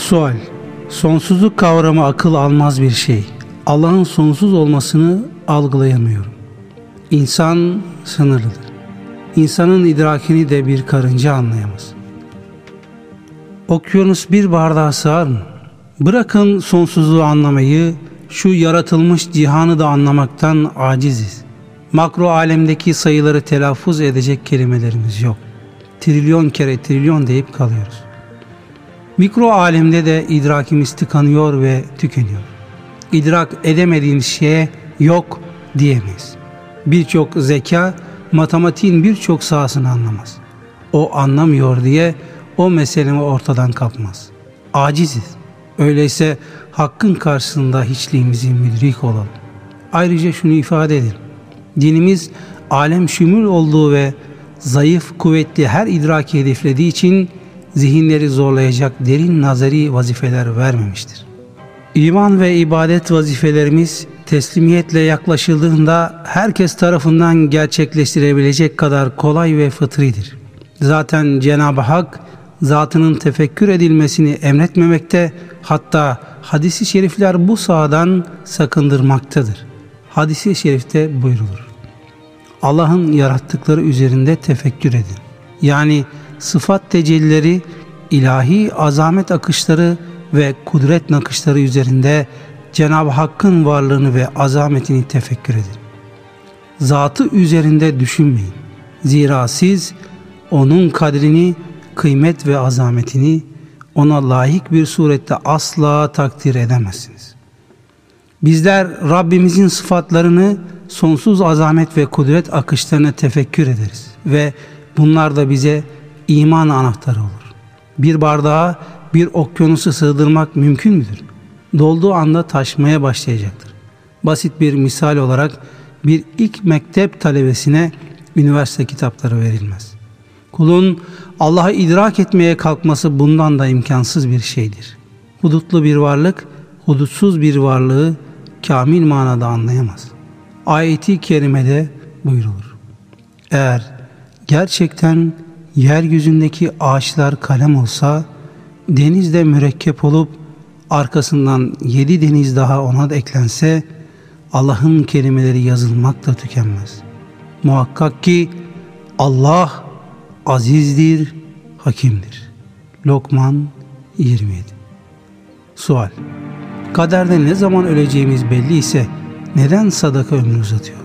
Sual Sonsuzluk kavramı akıl almaz bir şey. Allah'ın sonsuz olmasını algılayamıyorum. İnsan sınırlıdır. İnsanın idrakini de bir karınca anlayamaz. Okyanus bir bardağa sığar mı? Bırakın sonsuzluğu anlamayı, şu yaratılmış cihanı da anlamaktan aciziz. Makro alemdeki sayıları telaffuz edecek kelimelerimiz yok. Trilyon kere trilyon deyip kalıyoruz. Mikro alemde de idrakimiz tıkanıyor ve tükeniyor. İdrak edemediğimiz şeye yok diyemeyiz. Birçok zeka matematiğin birçok sahasını anlamaz. O anlamıyor diye o meselemi ortadan kapmaz. Aciziz. Öyleyse hakkın karşısında hiçliğimizi müdrik olalım. Ayrıca şunu ifade edelim. Dinimiz alem şümül olduğu ve zayıf, kuvvetli her idraki hedeflediği için zihinleri zorlayacak derin nazari vazifeler vermemiştir. İman ve ibadet vazifelerimiz teslimiyetle yaklaşıldığında herkes tarafından gerçekleştirebilecek kadar kolay ve fıtridir. Zaten Cenab-ı Hak zatının tefekkür edilmesini emretmemekte hatta hadisi şerifler bu sahadan sakındırmaktadır. Hadisi şerifte buyrulur. Allah'ın yarattıkları üzerinde tefekkür edin. Yani sıfat tecellileri, ilahi azamet akışları ve kudret nakışları üzerinde Cenab-ı Hakk'ın varlığını ve azametini tefekkür edin. Zatı üzerinde düşünmeyin. Zira siz onun kadrini, kıymet ve azametini ona layık bir surette asla takdir edemezsiniz. Bizler Rabbimizin sıfatlarını sonsuz azamet ve kudret akışlarına tefekkür ederiz ve bunlar da bize iman anahtarı olur. Bir bardağa bir okyanusu sığdırmak mümkün müdür? Dolduğu anda taşmaya başlayacaktır. Basit bir misal olarak bir ilk mektep talebesine üniversite kitapları verilmez. Kulun Allah'ı idrak etmeye kalkması bundan da imkansız bir şeydir. Hudutlu bir varlık, hudutsuz bir varlığı kamil manada anlayamaz. Ayeti kerimede buyrulur. Eğer gerçekten yeryüzündeki ağaçlar kalem olsa, denizde mürekkep olup arkasından yedi deniz daha ona da eklense, Allah'ın kelimeleri yazılmakla tükenmez. Muhakkak ki Allah azizdir, hakimdir. Lokman 27 Sual Kaderde ne zaman öleceğimiz belli ise neden sadaka ömrü uzatıyor?